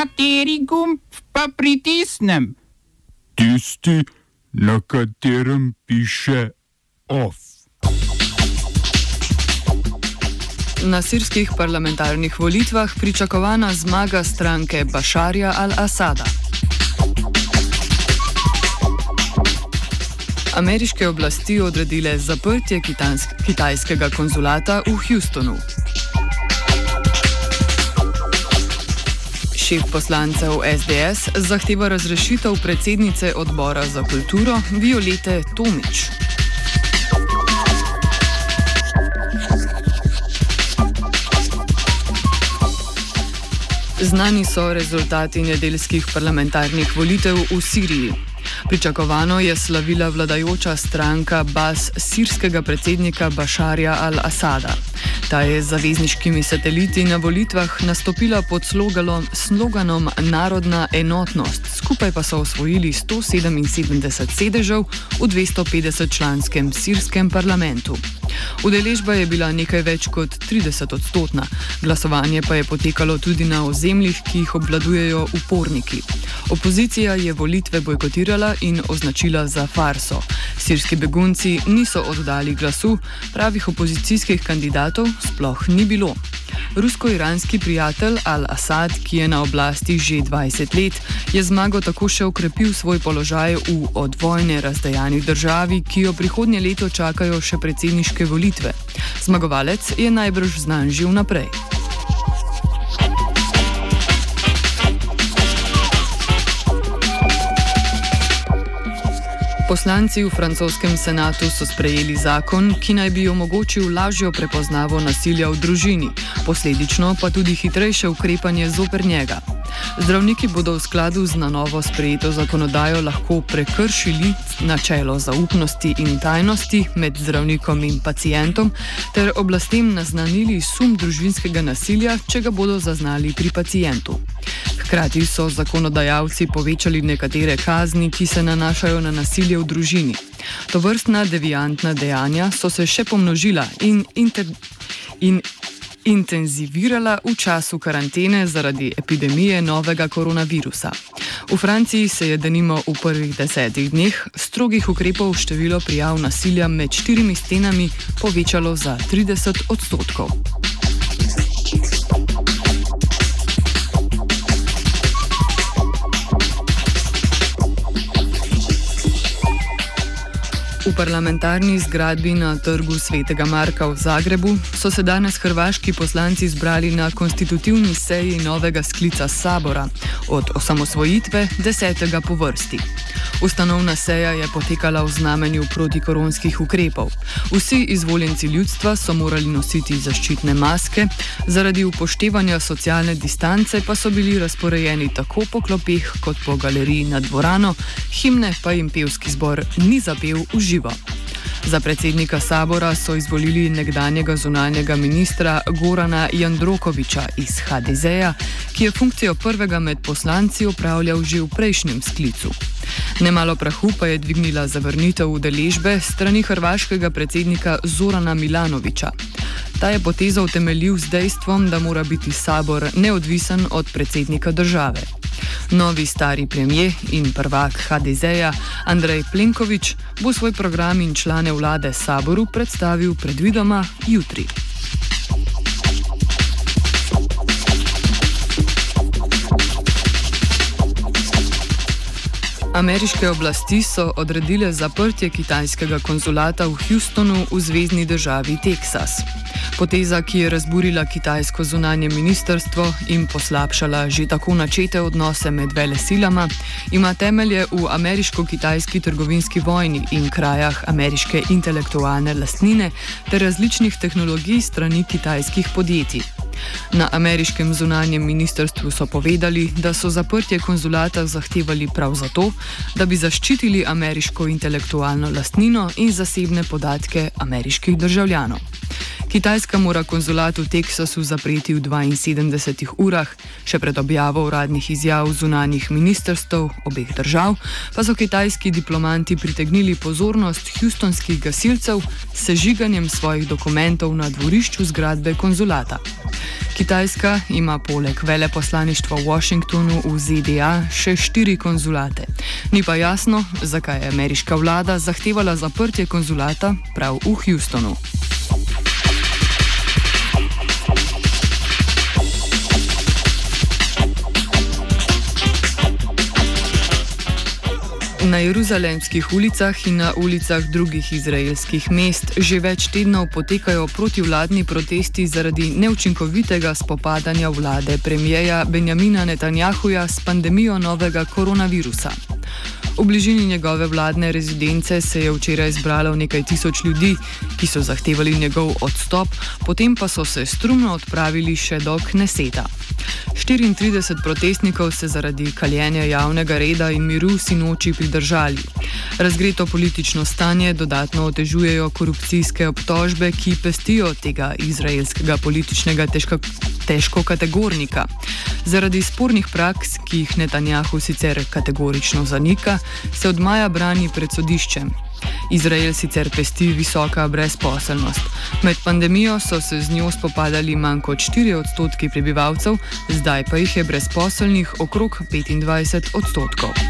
Kateri gumb pa pritisnem? Tisti, na katerem piše OF. Na sirskih parlamentarnih volitvah pričakovana zmaga stranke Bašarja al-Asada. Ameriške oblasti odredile zaprtje kitajskega konzulata v Houstonu. Šef poslancev SDS zahteva razrešitev predsednice odbora za kulturo Violete Tomič. Znani so rezultati nedeljskih parlamentarnih volitev v Siriji. Pričakovano je slavila vladajoča stranka Bas sirskega predsednika Bašarja al-Asada. Ta je z zavezniškimi sateliti na volitvah nastopila pod sloganom, sloganom Narodna enotnost, skupaj pa so osvojili 177 sedežev v 250 članskem sirskem parlamentu. Udeležba je bila nekaj več kot 30 odstotna, glasovanje pa je potekalo tudi na ozemljih, ki jih obvladujejo uporniki. Opozicija je volitve bojkotirala in označila za farso. Sirski begunci niso oddali glasu, pravih opozicijskih kandidatov sploh ni bilo. Rusko-iranski prijatelj Al-Assad, ki je na oblasti že 20 let, je zmago tako še okrepil svoj položaj v od vojne razdejani državi, ki jo prihodnje leto čakajo še predsedniške volitve. Zmagovalec je najbrž znan že vnaprej. Poslanci v francoskem senatu so sprejeli zakon, ki naj bi omogočil lažjo prepoznavo nasilja v družini, posledično pa tudi hitrejše ukrepanje zoper njega. Zdravniki bodo v skladu z na novo sprejeto zakonodajo lahko prekršili načelo zaupnosti in tajnosti med zdravnikom in pacijentom ter oblastem naznanili sum družinskega nasilja, če ga bodo zaznali pri pacijentu. Hkrati so zakonodajalci povečali nekatere kazni, ki se nanašajo na nasilje v družini. To vrstna deviantna dejanja so se še pomnožila in, inter, in intenzivirala v času karantene zaradi epidemije novega koronavirusa. V Franciji se je denimo v prvih desetih dneh strogih ukrepov število prijav nasilja med štirimi stenami povečalo za 30 odstotkov. Parlamentarni zgradbi na trgu Svetega Marka v Zagrebu so se danes hrvaški poslanci zbrali na konstitutivni seji novega sklica sabora od osamosvojitve desetega po vrsti. Ustanovna seja je potekala v znamenju protikoronskih ukrepov. Vsi izvoljenci ljudstva so morali nositi zaščitne maske, zaradi upoštevanja socialne distance pa so bili razporejeni tako po klopih kot po galeriji nad dvorano, himne pa jim pevski zbor ni zapel v živo. Za predsednika sabora so izvolili nekdanjega zunanjega ministra Gorana Jandrokoviča iz HDZ-ja, ki je funkcijo prvega med poslanci upravljal že v prejšnjem sklicu. Nemalo prahu pa je dvignila zavrnitev udeležbe strani hrvaškega predsednika Zorana Milanoviča. Ta je potezo utemeljil z dejstvom, da mora biti sabor neodvisen od predsednika države. Novi stari premijer in prvak HDZ-ja Andrej Plenković bo svoj program in člane vlade saboru predstavil predvidoma jutri. Ameriške oblasti so odredile zaprtje kitajskega konzulata v Houstonu v zvezdni državi Teksas. Poteza, ki je razburila kitajsko zunanje ministrstvo in poslabšala že tako načete odnose med vele silama, ima temelje v ameriško-kitajski trgovinski vojni in krajah ameriške intelektualne lastnine ter različnih tehnologij strani kitajskih podjetij. Na ameriškem zunanjem ministrstvu so povedali, da so zaprtje konzulata zahtevali prav zato, da bi zaščitili ameriško intelektualno lastnino in zasebne podatke ameriških državljanov. Kitajska mora konzulat v Teksasu zapreti v 72 urah, še pred objavo uradnih izjav zunanjih ministrstv obeh držav, pa so kitajski diplomanti pritegnili pozornost houstonskih gasilcev s sežiganjem svojih dokumentov na dvorišču zgradbe konzulata. Kitajska ima poleg veleposlaništva v Washingtonu v ZDA še štiri konzulate. Ni pa jasno, zakaj je ameriška vlada zahtevala zaprtje konzulata prav v Houstonu. Na jeruzalemskih ulicah in na ulicah drugih izraelskih mest že več tednov potekajo protivladni protesti zaradi neučinkovitega spopadanja vlade premijeja Benjamina Netanjahuja s pandemijo novega koronavirusa. V bližini njegove vladne rezidence se je včeraj zbralo nekaj tisoč ljudi, ki so zahtevali njegov odstop, potem pa so se strumno odpravili še do Kneseta. 34 protestnikov se zaradi kaljenja javnega reda in miru sinoči pridržali. Razgreto politično stanje dodatno otežujejo korupcijske obtožbe, ki pestijo tega izraelskega političnega težko, težko kategornika. Zaradi spornih praks, ki jih Netanjahu sicer kategorično zanika, se od maja brani pred sodiščem. Izrael sicer pesti visoka brezposelnost. Med pandemijo so se z njo spopadali manj kot 4 odstotki prebivalcev, zdaj pa jih je brezposelnih okrog 25 odstotkov.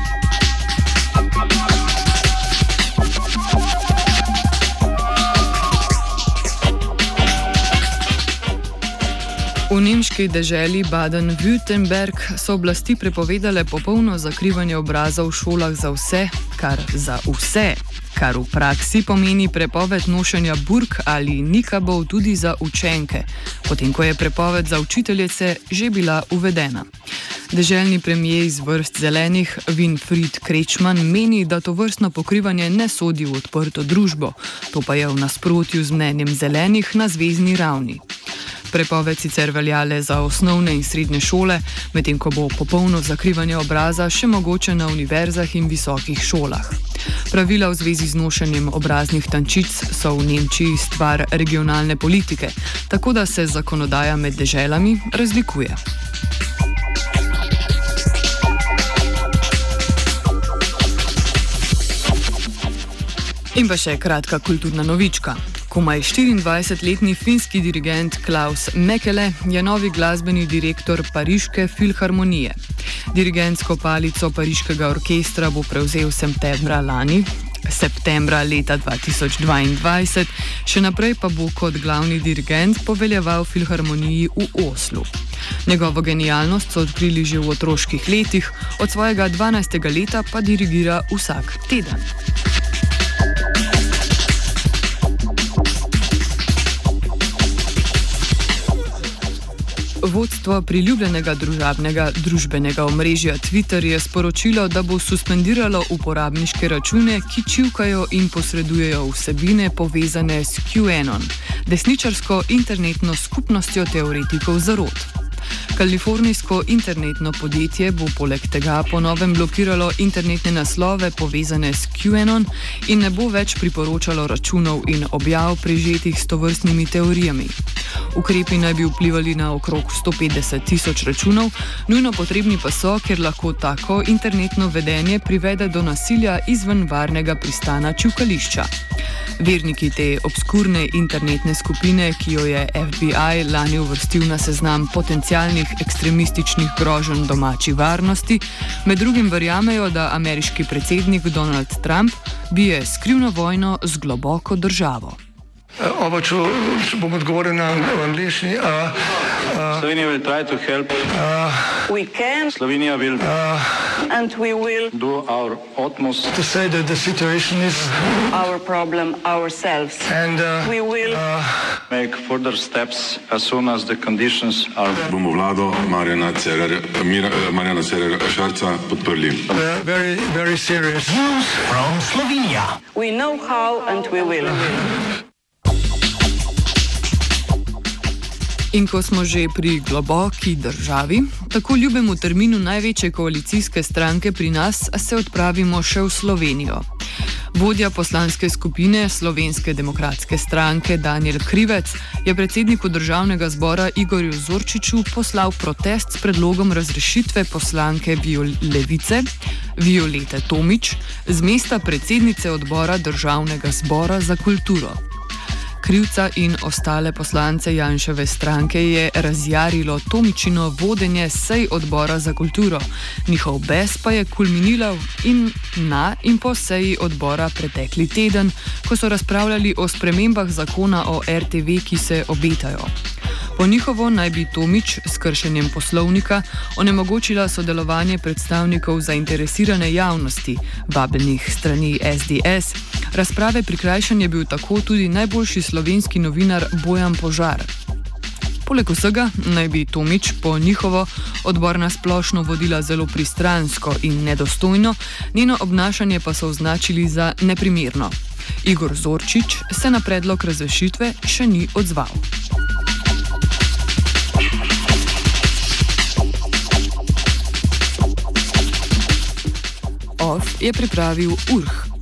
V nemški deželi Baden-Württemberg so oblasti prepovedale popolno zakrivanje obraza v šolah za vse, kar za vse, kar v praksi pomeni prepoved nošenja burk ali nikabov tudi za učenke, potem ko je prepoved za učiteljice že bila uvedena. Deželni premijer iz vrst zelenih Winfried Krečman meni, da to vrstno pokrivanje ne sodi v odprto družbo, to pa je v nasprotju z mnenjem zelenih na zvezdni ravni. Prepoved sicer velja le za osnovne in srednje šole, medtem ko bo popolno zakrivanje obraza še mogoče na univerzah in visokih šolah. Pravila v zvezi z nošenjem obraznih tančic so v Nemčiji stvar regionalne politike, tako da se zakonodaja med deželami razlikuje. In pa še kratka kulturna novička. Komaj 24-letni finski dirigent Klaus Mekele je novi glasbeni direktor Pariške filharmonije. Dirigentsko palico Pariškega orkestra bo prevzel septembra lani. Septembra leta 2022, še naprej pa bo kot glavni dirigent poveljeval filharmoniji v Oslu. Njegovo genialnost so odkrili že v otroških letih, od svojega 12. leta pa dirigira vsak teden. Vodstvo priljubljenega družabnega družbenega omrežja Twitter je sporočilo, da bo suspendiralo uporabniške račune, ki čivkajo in posredujejo vsebine povezane s QAnon, desničarsko internetno skupnostjo teoretikov zarod. Kalifornijsko internetno podjetje bo poleg tega ponovem blokiralo internetne naslove povezane s QAnon in ne bo več priporočalo računov in objav prežetih s tovrstnimi teorijami. Ukrepi naj bi vplivali na okrog 150 tisoč računov, nujno potrebni pa so, ker lahko tako internetno vedenje privede do nasilja izven varnega pristana čukališča. Verniki te obskurne internetne skupine, ki jo je FBI lani uvrstil na seznam potencialnih ekstremističnih groženj domači varnosti, med drugim verjamejo, da ameriški predsednik Donald Trump bije skrivno vojno z globoko državo. Oba, če, če bom odgovoril na angliški. Uh, uh, Slovenija bo poskušala pomagati. Slovenija bo naredila naš utmost, da bo rekla, da je situacija naš problem, naš. In mi bomo naredili nadaljnje korake, as soon as the conditions are. Bomo vlado Marjana Cererja Šarca podprli. Very, very serious. News from Slovenija. We know how and we will. In ko smo že pri globoki državi, tako ljubemu terminu največje koalicijske stranke pri nas, se odpravimo še v Slovenijo. Vodja poslanske skupine Slovenske demokratske stranke Daniel Krivec je predsedniku državnega zbora Igorju Zorčiču poslal protest s predlogom razrešitve poslanke Viol Levice Violete Tomič z mesta predsednice odbora državnega zbora za kulturo. Krivca in ostale poslance Janševe stranke je razjarilo Tomičino vodenje sej odbora za kulturo. Njihov bes pa je kulminiral in na in po seji odbora pretekli teden, ko so razpravljali o spremembah zakona o RTV, ki se obetajo. Po njihovo naj bi Tomič s kršenjem poslovnika onemogočila sodelovanje predstavnikov zainteresirane javnosti, vabljenih strani SDS. Razprave prikrajšan je bil tako tudi najboljši slovenski novinar Bojan Požar. Poleg vsega naj bi Tomič po njihovo odbor na splošno vodila zelo pristransko in nedostojno, njeno obnašanje pa so označili za neprimerno. Igor Zorčič se na predlog razrešitve še ni odzval. OF je pripravil URH.